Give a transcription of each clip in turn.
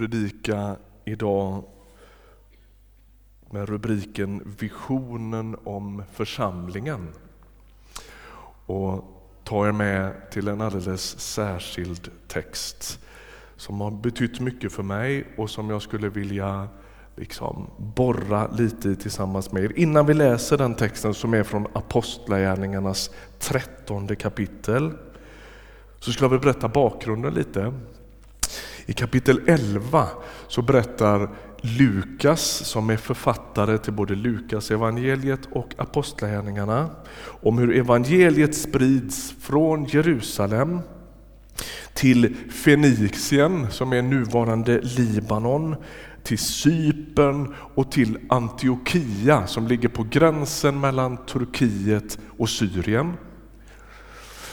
predika idag med rubriken Visionen om församlingen. Och ta er med till en alldeles särskild text som har betytt mycket för mig och som jag skulle vilja liksom borra lite i tillsammans med er. Innan vi läser den texten som är från Apostlagärningarnas trettonde kapitel så skulle jag vilja berätta bakgrunden lite. I kapitel 11 så berättar Lukas, som är författare till både Lukas evangeliet och Apostlagärningarna, om hur evangeliet sprids från Jerusalem till Fenicien, som är nuvarande Libanon, till Cypern och till Antiochia som ligger på gränsen mellan Turkiet och Syrien.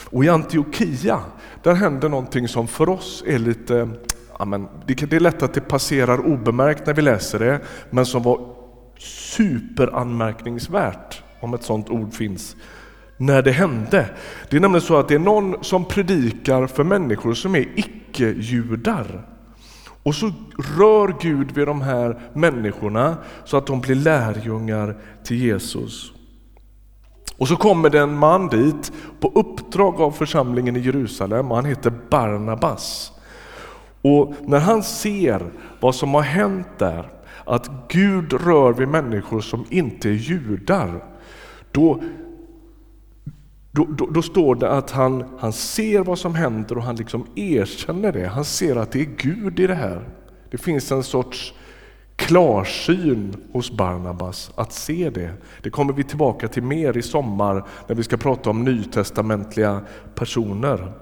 Och i Antiochia, där händer någonting som för oss är lite, amen, det är lätt att det passerar obemärkt när vi läser det, men som var superanmärkningsvärt, om ett sådant ord finns, när det hände. Det är nämligen så att det är någon som predikar för människor som är icke-judar. Och så rör Gud vid de här människorna så att de blir lärjungar till Jesus. Och så kommer det en man dit på uppdrag av församlingen i Jerusalem och han heter Barnabas. Och när han ser vad som har hänt där, att Gud rör vid människor som inte är judar, då, då, då, då står det att han, han ser vad som händer och han liksom erkänner det. Han ser att det är Gud i det här. Det finns en sorts klarsyn hos Barnabas att se det. Det kommer vi tillbaka till mer i sommar när vi ska prata om nytestamentliga personer.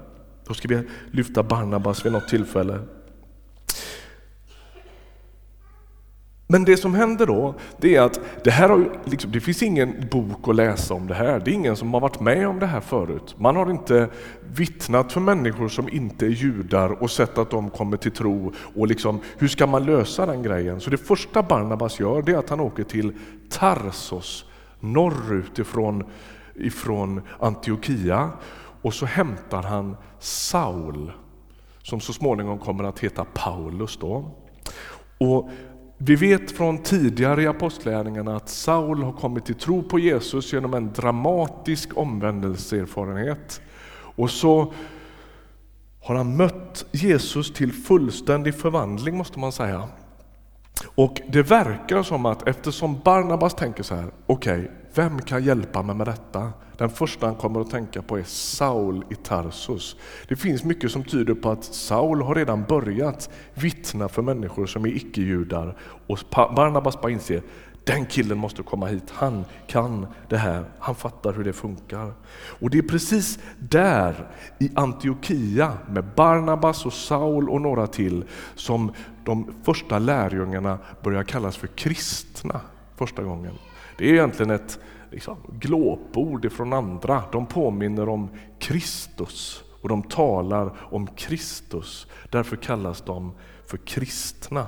Då ska vi lyfta Barnabas vid något tillfälle. Men det som händer då, det är att det här har, liksom, det finns ingen bok att läsa om det här. Det är ingen som har varit med om det här förut. Man har inte vittnat för människor som inte är judar och sett att de kommer till tro. Och liksom, hur ska man lösa den grejen? Så det första Barnabas gör, det är att han åker till Tarsos, norrut ifrån, ifrån Antiochia. Och så hämtar han Saul, som så småningom kommer att heta Paulus. Då. Och vi vet från tidigare i apostlärningarna att Saul har kommit till tro på Jesus genom en dramatisk omvändelseerfarenhet. Och så har han mött Jesus till fullständig förvandling måste man säga. Och det verkar som att eftersom Barnabas tänker så här, okej, okay, vem kan hjälpa mig med detta? Den första han kommer att tänka på är Saul i Tarsus. Det finns mycket som tyder på att Saul har redan börjat vittna för människor som är icke-judar. Och Barnabas bara inser, den killen måste komma hit, han kan det här, han fattar hur det funkar. Och det är precis där, i Antiochia, med Barnabas och Saul och några till, som de första lärjungarna börjar kallas för kristna första gången. Det är egentligen ett liksom, glåpord från andra. De påminner om Kristus och de talar om Kristus. Därför kallas de för kristna.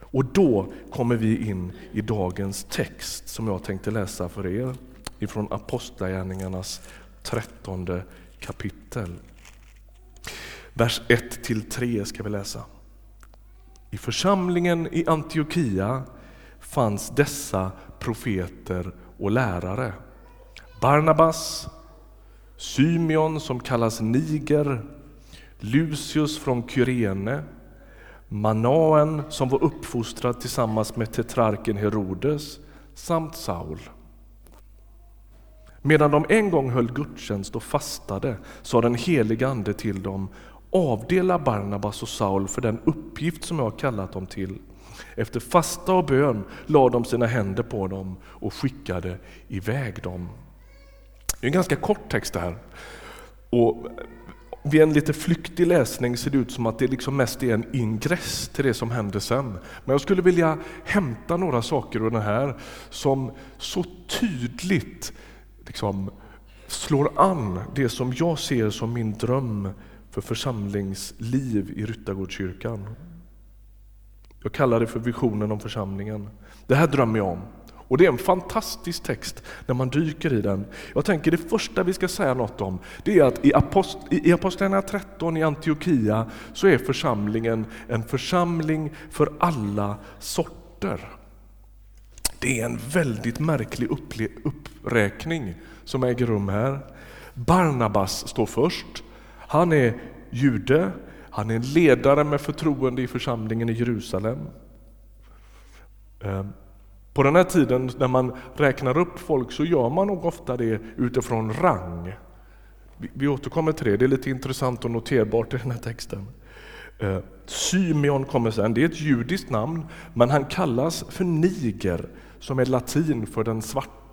Och då kommer vi in i dagens text som jag tänkte läsa för er ifrån Apostlagärningarnas trettonde kapitel. Vers 1-3 ska vi läsa. I församlingen i Antiochia fanns dessa profeter och lärare. Barnabas, Symeon som kallas Niger, Lucius från Kyrene, Manaen som var uppfostrad tillsammans med tetrarken Herodes samt Saul. Medan de en gång höll gudstjänst och fastade sa den helige Ande till dem avdela Barnabas och Saul för den uppgift som jag har kallat dem till. Efter fasta och bön lade de sina händer på dem och skickade iväg dem. Det är en ganska kort text det här. Och vid en lite flyktig läsning ser det ut som att det liksom mest är en ingress till det som händer sen. Men jag skulle vilja hämta några saker ur den här som så tydligt liksom slår an det som jag ser som min dröm för församlingsliv i Ryttargårdskyrkan. Jag kallar det för visionen om församlingen. Det här drömmer jag om. Och det är en fantastisk text när man dyker i den. Jag tänker det första vi ska säga något om, det är att i, Apost i Apostlagärningarna 13 i Antiochia så är församlingen en församling för alla sorter. Det är en väldigt märklig uppräkning som äger rum här. Barnabas står först. Han är jude, han är en ledare med förtroende i församlingen i Jerusalem. Ehm, på den här tiden när man räknar upp folk så gör man nog ofta det utifrån rang. Vi återkommer till det, det är lite intressant och noterbart i den här texten. Ehm, Symeon kommer sen, det är ett judiskt namn, men han kallas för niger, som är latin för den svarte.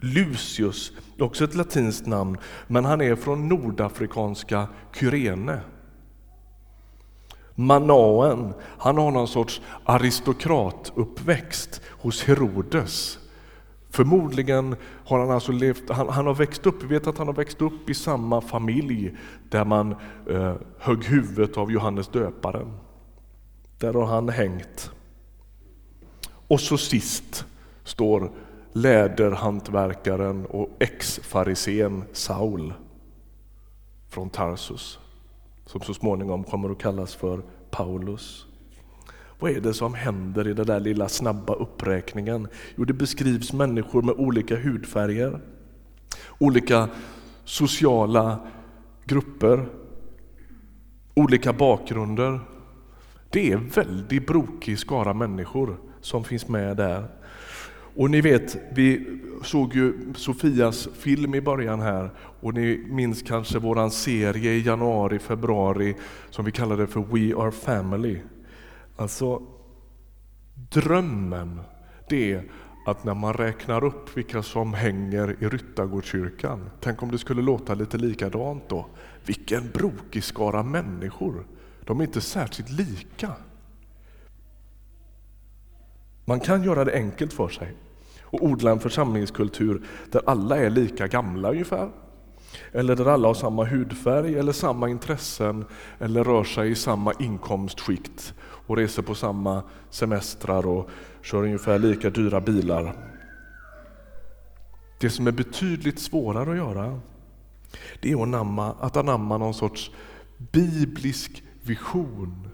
Lucius, också ett latinskt namn, men han är från nordafrikanska Kyrene. Manaen, han har någon sorts aristokratuppväxt hos Herodes. Förmodligen har han alltså levt, han, han, har växt upp, vi vet att han har växt upp i samma familj där man eh, högg huvudet av Johannes döparen. Där har han hängt. Och så sist står läderhantverkaren och ex-farisén Saul från Tarsus som så småningom kommer att kallas för Paulus. Vad är det som händer i den där lilla snabba uppräkningen? Jo, det beskrivs människor med olika hudfärger, olika sociala grupper, olika bakgrunder. Det är en väldigt brokig skara människor som finns med där. Och ni vet, vi såg ju Sofias film i början här och ni minns kanske våran serie i januari, februari som vi kallade för We Are Family. Alltså, drömmen det är att när man räknar upp vilka som hänger i Ryttargårdskyrkan, tänk om det skulle låta lite likadant då. Vilken brokig skara människor! De är inte särskilt lika. Man kan göra det enkelt för sig och odla en församlingskultur där alla är lika gamla ungefär. Eller där alla har samma hudfärg eller samma intressen eller rör sig i samma inkomstskikt och reser på samma semestrar och kör ungefär lika dyra bilar. Det som är betydligt svårare att göra det är att anamma, att anamma någon sorts biblisk vision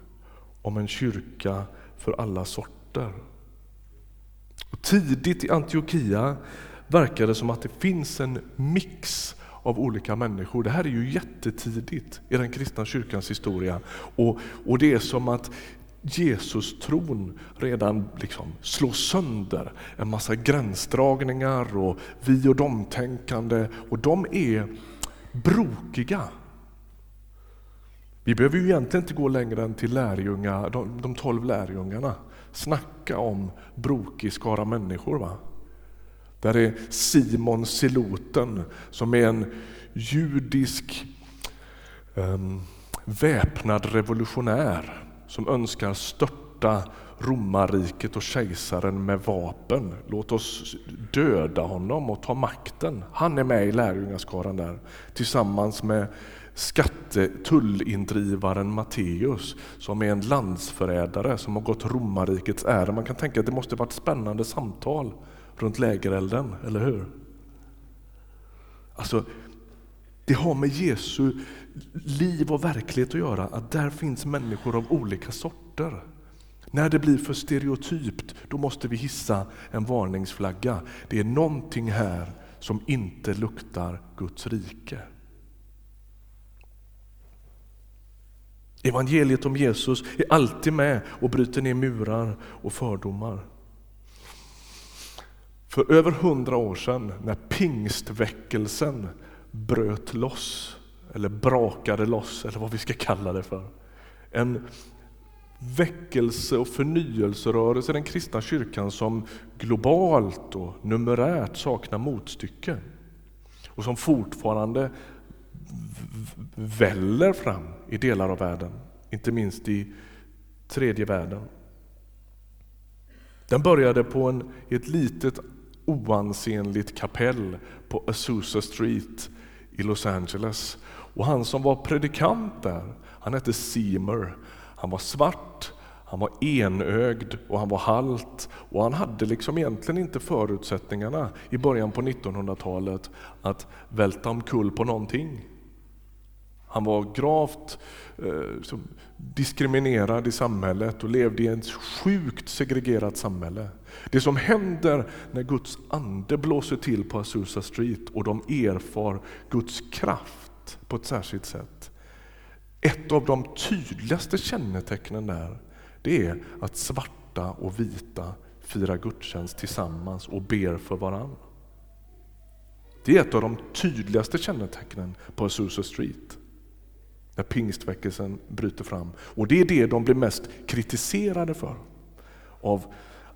om en kyrka för alla sorter. Och tidigt i Antiochia verkar det som att det finns en mix av olika människor. Det här är ju jättetidigt i den kristna kyrkans historia. Och, och det är som att Jesus-tron redan liksom slår sönder en massa gränsdragningar och vi och dom-tänkande. Och de är brokiga. Vi behöver ju egentligen inte gå längre än till lärjunga, de, de tolv lärjungarna. Snacka om brokig skara människor. Va? Där är Simon Siloten som är en judisk um, väpnad revolutionär som önskar störta romarriket och kejsaren med vapen. Låt oss döda honom och ta makten. Han är med i lärjungaskaran där tillsammans med skattetullindrivaren Matteus som är en landsförrädare som har gått romarrikets ära. Man kan tänka att det måste varit spännande samtal runt lägerelden, eller hur? Alltså, det har med Jesu liv och verklighet att göra, att där finns människor av olika sorter. När det blir för stereotypt, då måste vi hissa en varningsflagga. Det är någonting här som inte luktar Guds rike. Evangeliet om Jesus är alltid med och bryter ner murar och fördomar. För över hundra år sedan när pingstväckelsen bröt loss, eller brakade loss, eller vad vi ska kalla det för. En väckelse och förnyelserörelse i den kristna kyrkan som globalt och numerärt saknar motstycke och som fortfarande väller fram i delar av världen, inte minst i tredje världen. Den började på en, i ett litet oansenligt kapell på Azusa Street i Los Angeles. Och han som var predikant där, han hette Seymour. Han var svart, Han var enögd och han var halt och han hade liksom egentligen inte förutsättningarna i början på 1900-talet att välta omkull på någonting. Han var gravt eh, diskriminerad i samhället och levde i ett sjukt segregerat samhälle. Det som händer när Guds ande blåser till på Azusa Street och de erfar Guds kraft på ett särskilt sätt. Ett av de tydligaste kännetecknen där, det är att svarta och vita firar gudstjänst tillsammans och ber för varandra. Det är ett av de tydligaste kännetecknen på Azusa Street när pingstväckelsen bryter fram. Och det är det de blir mest kritiserade för av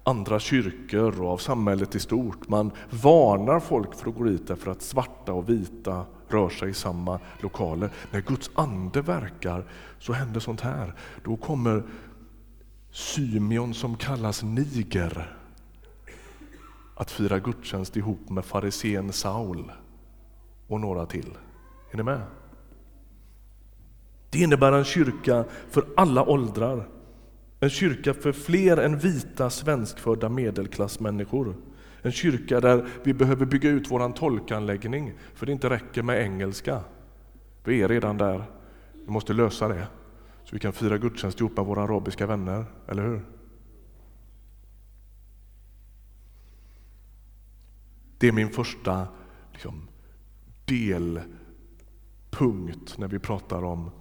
andra kyrkor och av samhället i stort. Man varnar folk för att gå dit därför att svarta och vita rör sig i samma lokaler. När Guds ande verkar så händer sånt här. Då kommer Symeon som kallas Niger att fira gudstjänst ihop med farisén Saul och några till. Är ni med? Det innebär en kyrka för alla åldrar. En kyrka för fler än vita svenskfödda medelklassmänniskor. En kyrka där vi behöver bygga ut vår tolkanläggning för det inte räcker med engelska. Vi är redan där. Vi måste lösa det så vi kan fira gudstjänst ihop med våra arabiska vänner, eller hur? Det är min första liksom, delpunkt när vi pratar om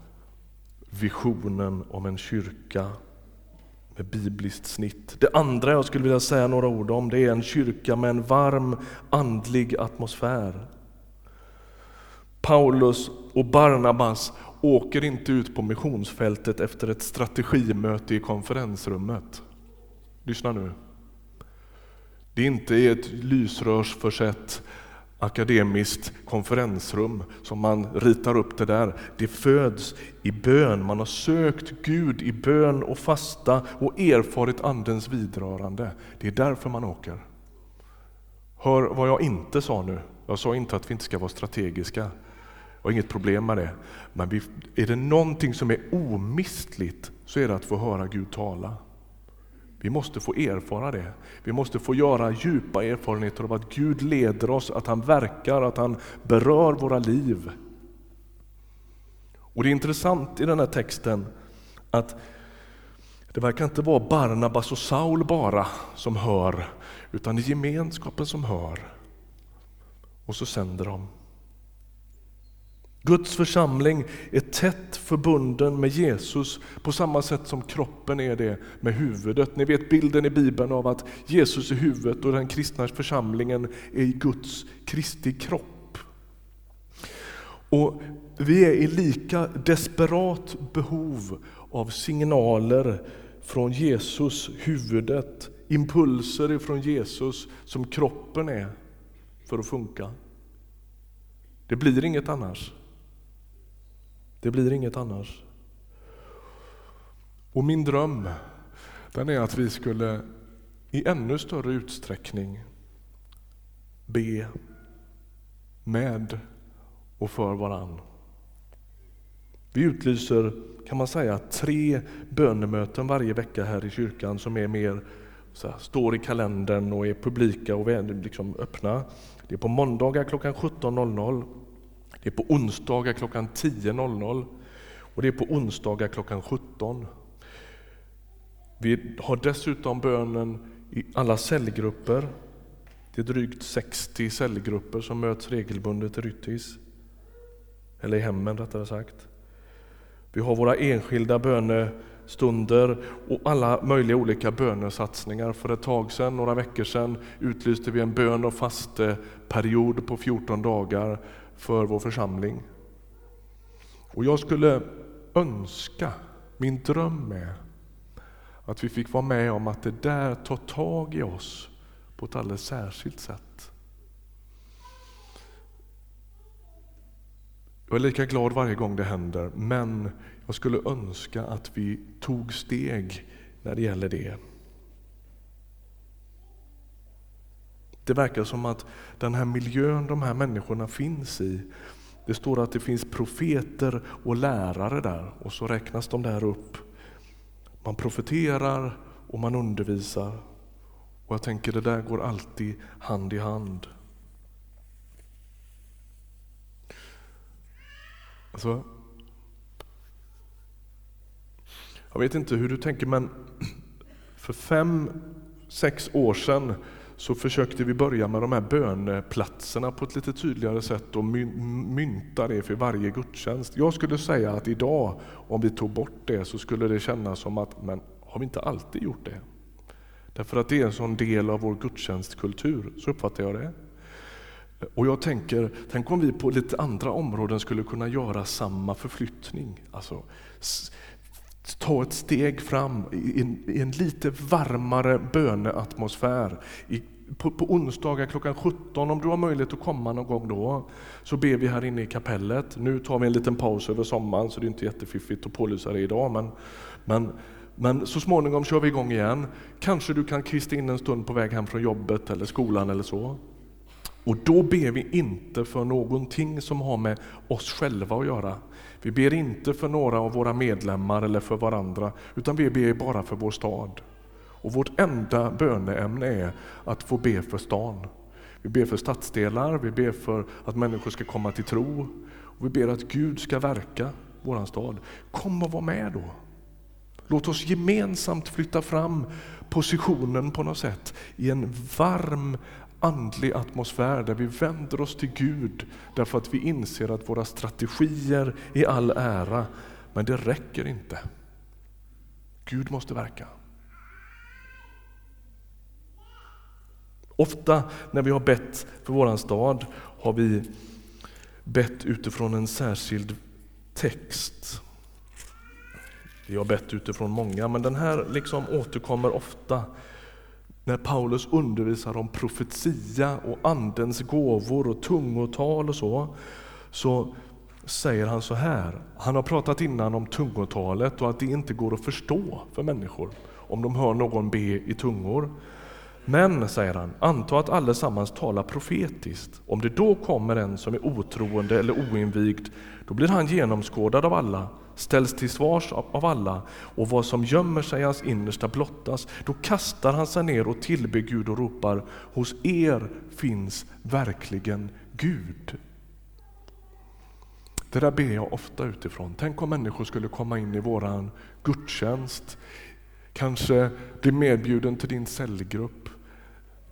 visionen om en kyrka med bibliskt snitt. Det andra jag skulle vilja säga några ord om det är en kyrka med en varm andlig atmosfär. Paulus och Barnabas åker inte ut på missionsfältet efter ett strategimöte i konferensrummet. Lyssna nu. Det är inte i ett lysrörsförsett akademiskt konferensrum som man ritar upp det där. Det föds i bön. Man har sökt Gud i bön och fasta och erfarit Andens vidrörande. Det är därför man åker. Hör vad jag inte sa nu. Jag sa inte att vi inte ska vara strategiska. Jag har inget problem med det. Men vi, är det någonting som är omistligt så är det att få höra Gud tala. Vi måste få erfara det. Vi måste få göra djupa erfarenheter av att Gud leder oss, att han verkar, att han berör våra liv. Och Det är intressant i den här texten att det verkar inte vara Barnabas och Saul bara som hör, utan det är gemenskapen som hör. Och så sänder de. Guds församling är tätt förbunden med Jesus på samma sätt som kroppen är det med huvudet. Ni vet bilden i Bibeln av att Jesus är huvudet och den kristna församlingen är Guds Kristi kropp. Och vi är i lika desperat behov av signaler från Jesus, huvudet, impulser ifrån Jesus som kroppen är för att funka. Det blir inget annars. Det blir inget annars. Och min dröm, den är att vi skulle i ännu större utsträckning be med och för varann. Vi utlyser, kan man säga, tre bönemöten varje vecka här i kyrkan som är mer här, står i kalendern och är publika och liksom öppna. Det är på måndagar klockan 17.00 det är på onsdagar klockan 10.00 och det är på onsdagar klockan 17. Vi har dessutom bönen i alla cellgrupper. Det är drygt 60 cellgrupper som möts regelbundet i Ryttis, eller i hemmen rättare sagt. Vi har våra enskilda bönestunder och alla möjliga olika bönesatsningar. För ett tag sedan, några veckor sedan, utlyste vi en bön och fasteperiod på 14 dagar för vår församling. Och jag skulle önska, min dröm är att vi fick vara med om att det där tar tag i oss på ett alldeles särskilt sätt. Jag är lika glad varje gång det händer, men jag skulle önska att vi tog steg när det gäller det. Det verkar som att den här miljön de här människorna finns i, det står att det finns profeter och lärare där och så räknas de där upp. Man profeterar och man undervisar. Och jag tänker det där går alltid hand i hand. Alltså, jag vet inte hur du tänker men för fem, sex år sedan så försökte vi börja med de här böneplatserna på ett lite tydligare sätt och mynta det för varje gudstjänst. Jag skulle säga att idag, om vi tog bort det, så skulle det kännas som att, men har vi inte alltid gjort det? Därför att det är en sån del av vår gudstjänstkultur, så uppfattar jag det. Och jag tänker, tänk om vi på lite andra områden skulle kunna göra samma förflyttning. Alltså, ta ett steg fram i en, i en lite varmare böneatmosfär. I, på, på onsdagar klockan 17, om du har möjlighet att komma någon gång då, så ber vi här inne i kapellet. Nu tar vi en liten paus över sommaren, så det är inte jättefiffigt att pålysa det idag. Men, men, men så småningom kör vi igång igen. Kanske du kan kvista in en stund på väg hem från jobbet eller skolan eller så. Och då ber vi inte för någonting som har med oss själva att göra. Vi ber inte för några av våra medlemmar eller för varandra, utan vi ber bara för vår stad. Och vårt enda böneämne är att få be för stan. Vi ber för stadsdelar, vi ber för att människor ska komma till tro. Och vi ber att Gud ska verka vår stad. Kom och var med då. Låt oss gemensamt flytta fram positionen på något sätt i en varm andlig atmosfär där vi vänder oss till Gud därför att vi inser att våra strategier är all ära, men det räcker inte. Gud måste verka. Ofta när vi har bett för våran stad har vi bett utifrån en särskild text. Vi har bett utifrån många, men den här liksom återkommer ofta när Paulus undervisar om profetia och Andens gåvor och tungotal och så, så säger han så här. Han har pratat innan om tungotalet och att det inte går att förstå för människor om de hör någon be i tungor. Men, säger han, anta att allesammans talar profetiskt. Om det då kommer en som är otroende eller oinvigd, då blir han genomskådad av alla, ställs till svars av alla och vad som gömmer sig i hans innersta blottas. Då kastar han sig ner och tillber Gud och ropar, hos er finns verkligen Gud. Det där ber jag ofta utifrån. Tänk om människor skulle komma in i våran gudstjänst, kanske bli medbjuden till din cellgrupp,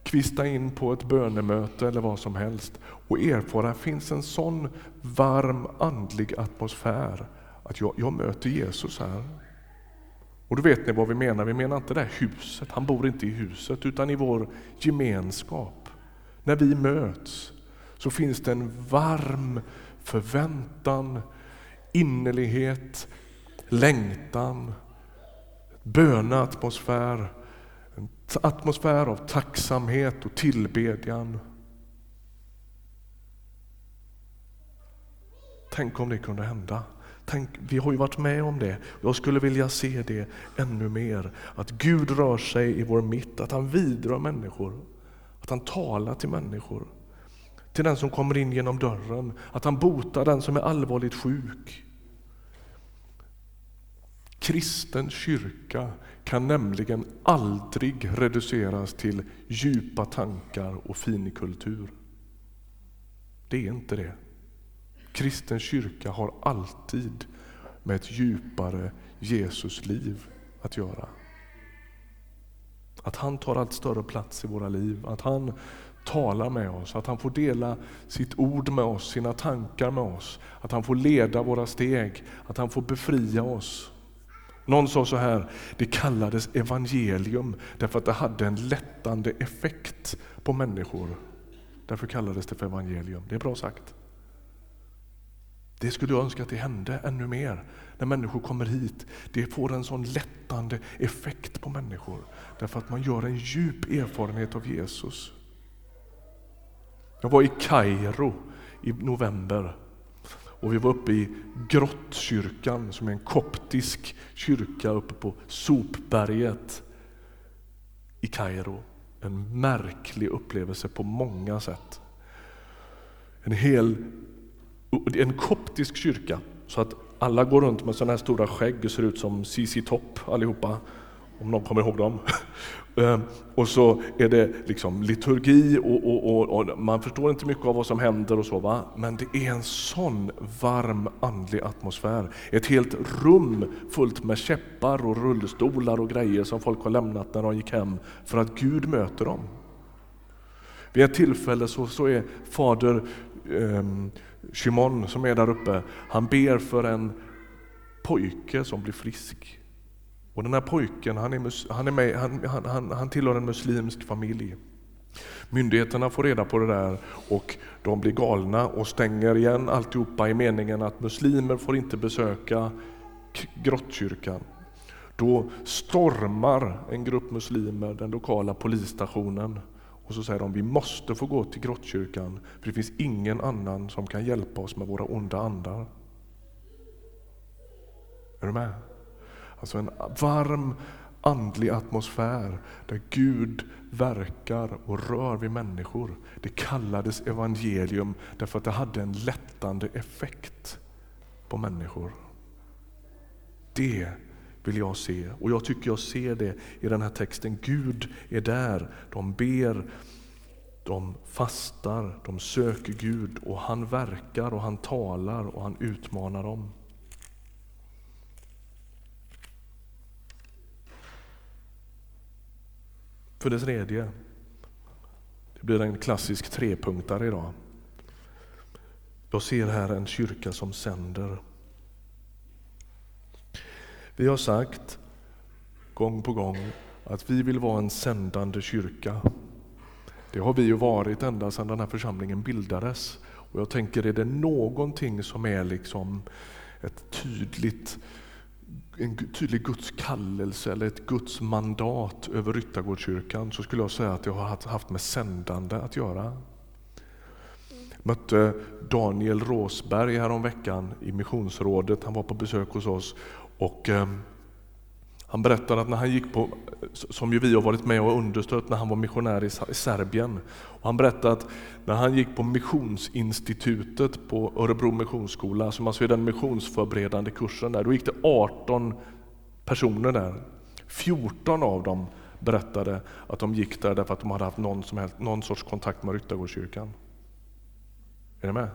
kvista in på ett bönemöte eller vad som helst och erfara att det finns en sån varm andlig atmosfär att jag, jag möter Jesus här. Och då vet ni vad vi menar. Vi menar inte det här huset, han bor inte i huset, utan i vår gemenskap. När vi möts så finns det en varm förväntan, innerlighet, längtan, böneatmosfär, atmosfär av tacksamhet och tillbedjan. Tänk om det kunde hända. Tänk, vi har ju varit med om det. Jag skulle vilja se det ännu mer. Att Gud rör sig i vår mitt, att han vidrör människor. Att han talar till människor. Till den som kommer in genom dörren. Att han botar den som är allvarligt sjuk. Kristen kyrka kan nämligen aldrig reduceras till djupa tankar och finkultur. Det är inte det. Kristen kyrka har alltid med ett djupare Jesusliv att göra. Att han tar allt större plats i våra liv, att han talar med oss, att han får dela sitt ord med oss, sina tankar med oss, att han får leda våra steg, att han får befria oss. Någon sa så här, det kallades evangelium därför att det hade en lättande effekt på människor. Därför kallades det för evangelium. Det är bra sagt. Det skulle jag önska att det hände ännu mer när människor kommer hit. Det får en sån lättande effekt på människor därför att man gör en djup erfarenhet av Jesus. Jag var i Kairo i november och vi var uppe i Grottkyrkan som är en koptisk kyrka uppe på Sopberget i Kairo. En märklig upplevelse på många sätt. En hel en koptisk kyrka. Så att Alla går runt med sådana här stora skägg och ser ut som CC Topp allihopa, om någon kommer ihåg dem. Ehm, och så är det liksom liturgi och, och, och, och, man förstår inte mycket av vad som händer och så va. Men det är en sån varm andlig atmosfär. Ett helt rum fullt med käppar och rullstolar och grejer som folk har lämnat när de gick hem för att Gud möter dem. Vid ett tillfälle så, så är fader eh, Shimon som är där uppe, han ber för en pojke som blir frisk. Och den här pojken han, är, han, är med, han, han, han tillhör en muslimsk familj. Myndigheterna får reda på det där och de blir galna och stänger igen alltihopa i meningen att muslimer får inte besöka grottkyrkan. Då stormar en grupp muslimer den lokala polisstationen och så säger de vi måste få gå till grottkyrkan för det finns ingen annan som kan hjälpa oss med våra onda andar. Är du med? Alltså en varm andlig atmosfär där Gud verkar och rör vid människor. Det kallades evangelium därför att det hade en lättande effekt på människor. Det vill jag se och jag tycker jag ser det i den här texten. Gud är där, de ber, de fastar, de söker Gud och han verkar och han talar och han utmanar dem. För det tredje, det blir en klassisk trepunktare idag. Jag ser här en kyrka som sänder. Vi har sagt gång på gång att vi vill vara en sändande kyrka. Det har vi ju varit ända sedan den här församlingen bildades. Och jag tänker, är det någonting som är liksom ett tydligt en tydlig Guds kallelse eller ett Guds mandat över Ryttargårdskyrkan så skulle jag säga att det har haft med sändande att göra. Jag mötte Daniel Råsberg häromveckan i missionsrådet. Han var på besök hos oss och eh, han berättar att när han gick på, som ju vi har varit med och understött när han var missionär i Serbien. Och han berättar att när han gick på Missionsinstitutet på Örebro Missionsskola, som alltså är den missionsförberedande kursen där, då gick det 18 personer där. 14 av dem berättade att de gick där därför att de hade haft någon, som helst, någon sorts kontakt med Ryttargårdskyrkan. Är ni med?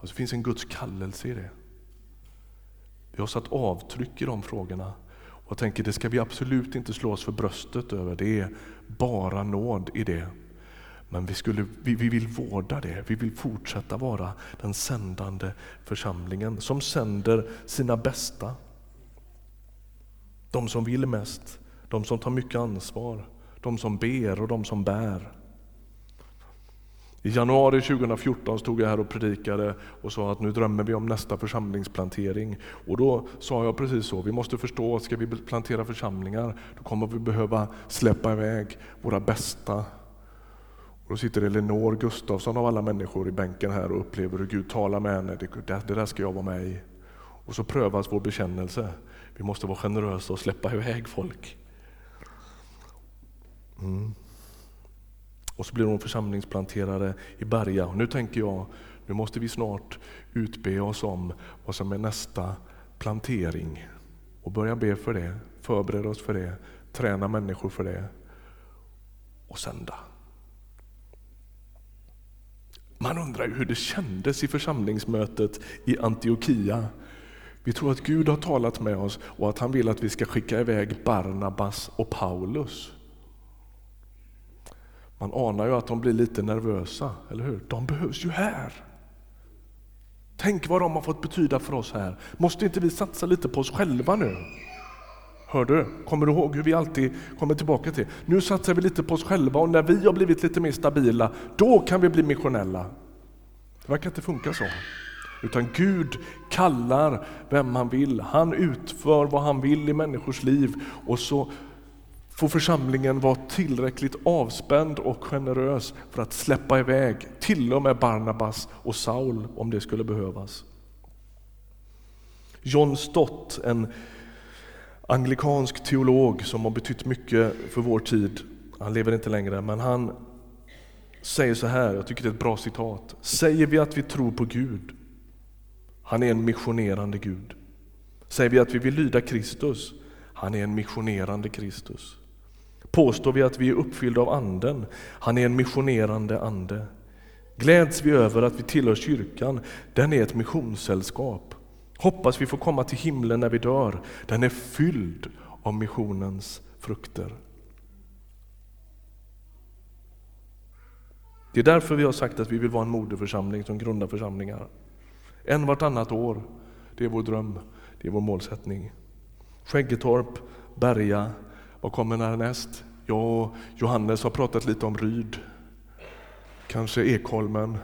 Alltså det finns en Guds kallelse i det. Vi har satt avtryck i de frågorna och tänker det ska vi absolut inte slå oss för bröstet över. Det är bara nåd i det. Men vi, skulle, vi, vi vill vårda det. Vi vill fortsätta vara den sändande församlingen som sänder sina bästa. De som vill mest, de som tar mycket ansvar, de som ber och de som bär. I januari 2014 stod jag här och predikade och sa att nu drömmer vi om nästa församlingsplantering. Och då sa jag precis så, vi måste förstå att ska vi plantera församlingar då kommer vi behöva släppa iväg våra bästa. Och då sitter Elinor Gustafsson av alla människor i bänken här och upplever hur Gud talar med henne. Det, det där ska jag vara med i. Och så prövas vår bekännelse. Vi måste vara generösa och släppa iväg folk. Mm. Och så blir hon församlingsplanterare i Berga. Och nu tänker jag, nu måste vi snart utbe oss om vad som är nästa plantering. Och börja be för det, förbereda oss för det, träna människor för det och sända. Man undrar ju hur det kändes i församlingsmötet i Antiochia. Vi tror att Gud har talat med oss och att han vill att vi ska skicka iväg Barnabas och Paulus. Man anar ju att de blir lite nervösa, eller hur? De behövs ju här. Tänk vad de har fått betyda för oss här. Måste inte vi satsa lite på oss själva nu? Hör du? Kommer du ihåg hur vi alltid kommer tillbaka till? Nu satsar vi lite på oss själva och när vi har blivit lite mer stabila, då kan vi bli missionella. Det verkar inte funka så. Utan Gud kallar vem han vill. Han utför vad han vill i människors liv och så får församlingen vara tillräckligt avspänd och generös för att släppa iväg till och med Barnabas och Saul om det skulle behövas. John Stott, en anglikansk teolog som har betytt mycket för vår tid, han lever inte längre, men han säger så här, jag tycker det är ett bra citat. Säger vi att vi tror på Gud, Han är en missionerande Gud. Säger vi att vi vill lyda Kristus, han är en missionerande Kristus. Påstår vi att vi är uppfyllda av Anden, han är en missionerande Ande. Gläds vi över att vi tillhör kyrkan, den är ett missionssällskap. Hoppas vi får komma till himlen när vi dör, den är fylld av missionens frukter. Det är därför vi har sagt att vi vill vara en moderförsamling som grundar församlingar. En vartannat år, det är vår dröm, det är vår målsättning. Skäggetorp, Berga, vad kommer härnäst? Ja, Johannes har pratat lite om Ryd, kanske Ekholmen,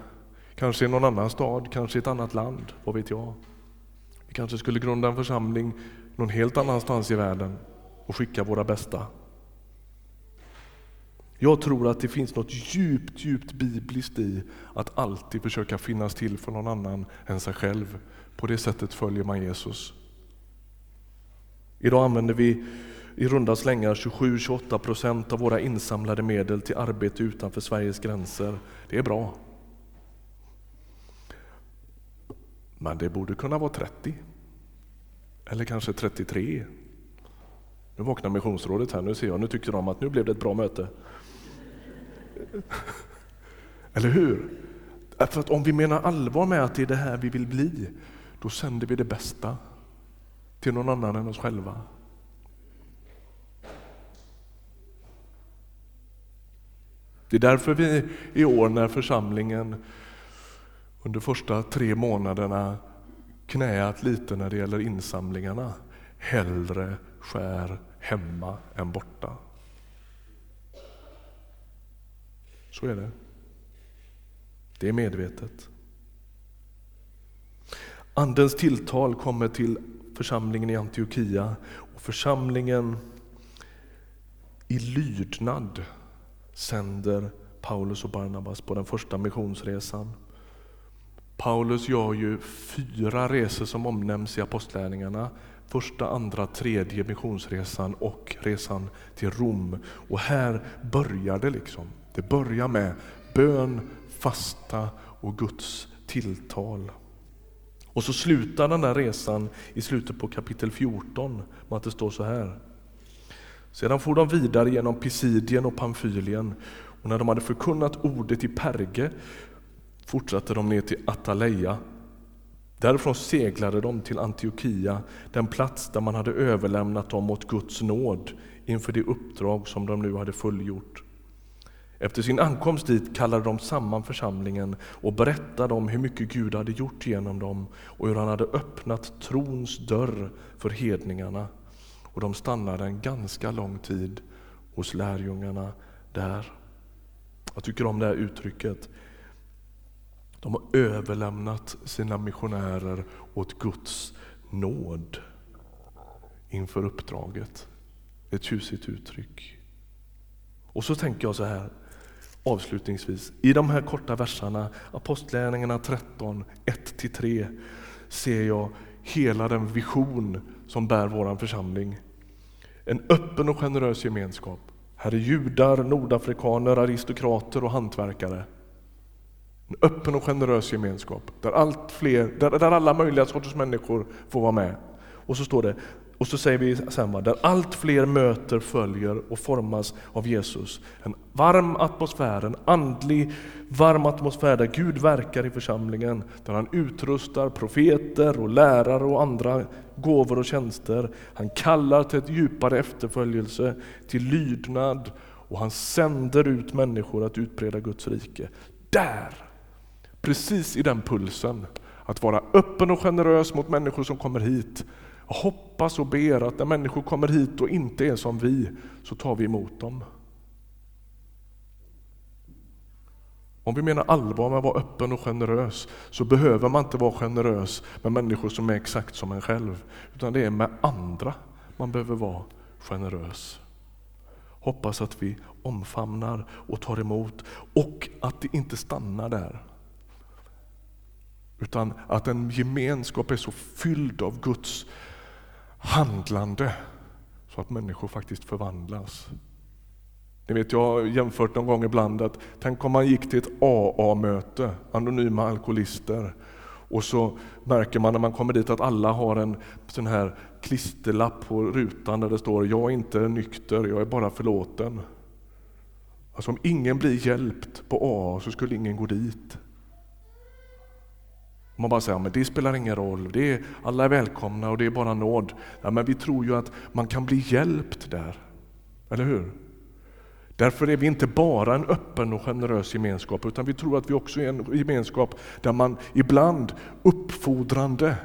kanske i någon annan stad, kanske i ett annat land, vad vet jag. Vi kanske skulle grunda en församling någon helt annanstans i världen och skicka våra bästa. Jag tror att det finns något djupt, djupt bibliskt i att alltid försöka finnas till för någon annan än sig själv. På det sättet följer man Jesus. Idag använder vi i runda slängar 27-28 procent av våra insamlade medel till arbete utanför Sveriges gränser. Det är bra. Men det borde kunna vara 30. Eller kanske 33. Nu vaknar missionsrådet här, nu ser jag, nu tycker de att nu blev det ett bra möte. Eller hur? Äh, för att om vi menar allvar med att det är det här vi vill bli, då sänder vi det bästa till någon annan än oss själva. Det är därför vi i år när församlingen under första tre månaderna knäat lite när det gäller insamlingarna, hellre skär hemma än borta. Så är det. Det är medvetet. Andens tilltal kommer till församlingen i Antiochia och församlingen i lydnad sänder Paulus och Barnabas på den första missionsresan. Paulus gör ju fyra resor som omnämns i apostlärningarna. Första, andra, tredje missionsresan och resan till Rom. Och här börjar det liksom. Det börjar med bön, fasta och Guds tilltal. Och så slutar den där resan i slutet på kapitel 14 med att det står så här. Sedan for de vidare genom Pisidien och Pamfylien och när de hade förkunnat ordet i Perge fortsatte de ner till Ataleia. Därifrån seglade de till Antiochia, den plats där man hade överlämnat dem åt Guds nåd inför det uppdrag som de nu hade fullgjort. Efter sin ankomst dit kallade de samman församlingen och berättade om hur mycket Gud hade gjort genom dem och hur han hade öppnat trons dörr för hedningarna. Och de stannade en ganska lång tid hos lärjungarna där. Jag tycker om det här uttrycket. De har överlämnat sina missionärer åt Guds nåd inför uppdraget. Ett tjusigt uttryck. Och så tänker jag så här avslutningsvis. I de här korta verserna, Apostlagärningarna 13, 1-3, ser jag hela den vision som bär vår församling. En öppen och generös gemenskap. Här är judar, nordafrikaner, aristokrater och hantverkare. En öppen och generös gemenskap där, allt fler, där, där alla möjliga sorters människor får vara med. Och så står det, och så säger vi sen, där allt fler möter, följer och formas av Jesus. En varm atmosfär, en andlig varm atmosfär där Gud verkar i församlingen. Där han utrustar profeter och lärare och andra gåvor och tjänster. Han kallar till ett djupare efterföljelse, till lydnad och han sänder ut människor att utbreda Guds rike. Där, precis i den pulsen, att vara öppen och generös mot människor som kommer hit jag hoppas och ber att när människor kommer hit och inte är som vi, så tar vi emot dem. Om vi menar allvar med att vara öppen och generös så behöver man inte vara generös med människor som är exakt som en själv. Utan det är med andra man behöver vara generös. Hoppas att vi omfamnar och tar emot och att det inte stannar där. Utan att en gemenskap är så fylld av Guds handlande så att människor faktiskt förvandlas. Ni vet, jag har jämfört någon gång ibland att tänk om man gick till ett AA-möte, anonyma alkoholister, Och så märker man när man kommer dit att alla har en sån här klisterlapp på rutan där det står Jag är inte nykter, jag är bara förlåten. Alltså om ingen blir hjälpt på AA så skulle ingen gå dit. Man bara säger, men det spelar ingen roll, det är, alla är välkomna och det är bara nåd. Ja, men vi tror ju att man kan bli hjälpt där, eller hur? Därför är vi inte bara en öppen och generös gemenskap, utan vi tror att vi också är en gemenskap där man ibland uppfordrande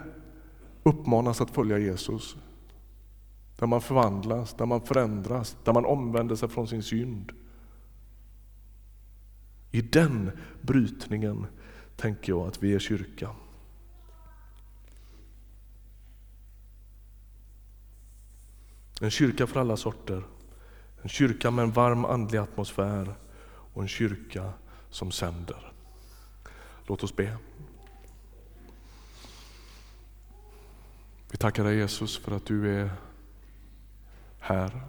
uppmanas att följa Jesus. Där man förvandlas, där man förändras, där man omvänder sig från sin synd. I den brytningen tänker jag att vi är kyrka. En kyrka för alla sorter. En kyrka med en varm andlig atmosfär och en kyrka som sänder. Låt oss be. Vi tackar dig Jesus för att du är här.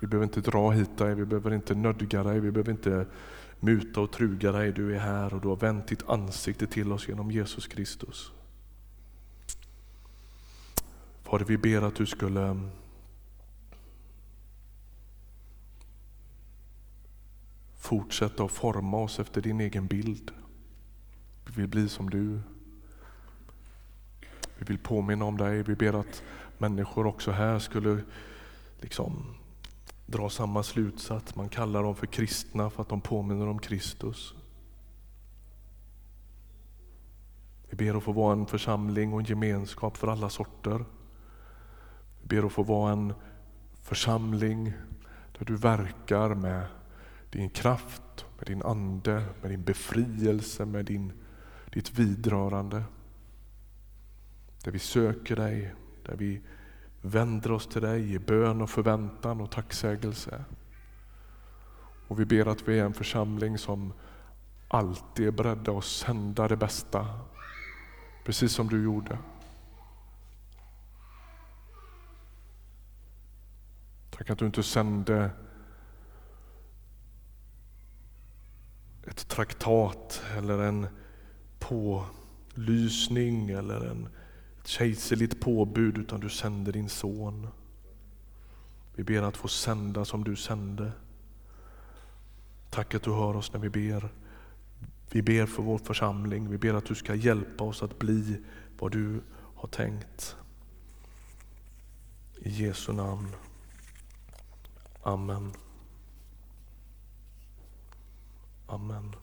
Vi behöver inte dra hit dig, vi behöver inte nödga dig, vi behöver inte muta och truga dig. Du är här och du har vänt ditt ansikte till oss genom Jesus Kristus. Fader, vi ber att du skulle mm, fortsätta att forma oss efter din egen bild. Vi vill bli som du. Vi vill påminna om dig. Vi ber att människor också här skulle liksom drar samma slutsats. Man kallar dem för kristna för att de påminner om Kristus. Vi ber att få vara en församling och en gemenskap för alla sorter. Vi ber att få vara en församling där du verkar med din kraft, med din ande, med din befrielse, med din, ditt vidrörande. Där vi söker dig, där vi vänder oss till dig i bön och förväntan och tacksägelse. Och vi ber att vi är en församling som alltid är beredda att sända det bästa, precis som du gjorde. Tack att du inte sände ett traktat eller en pålysning eller en kejserligt påbud utan du sände din son. Vi ber att få sända som du sände. Tack att du hör oss när vi ber. Vi ber för vår församling. Vi ber att du ska hjälpa oss att bli vad du har tänkt. I Jesu namn. Amen. Amen.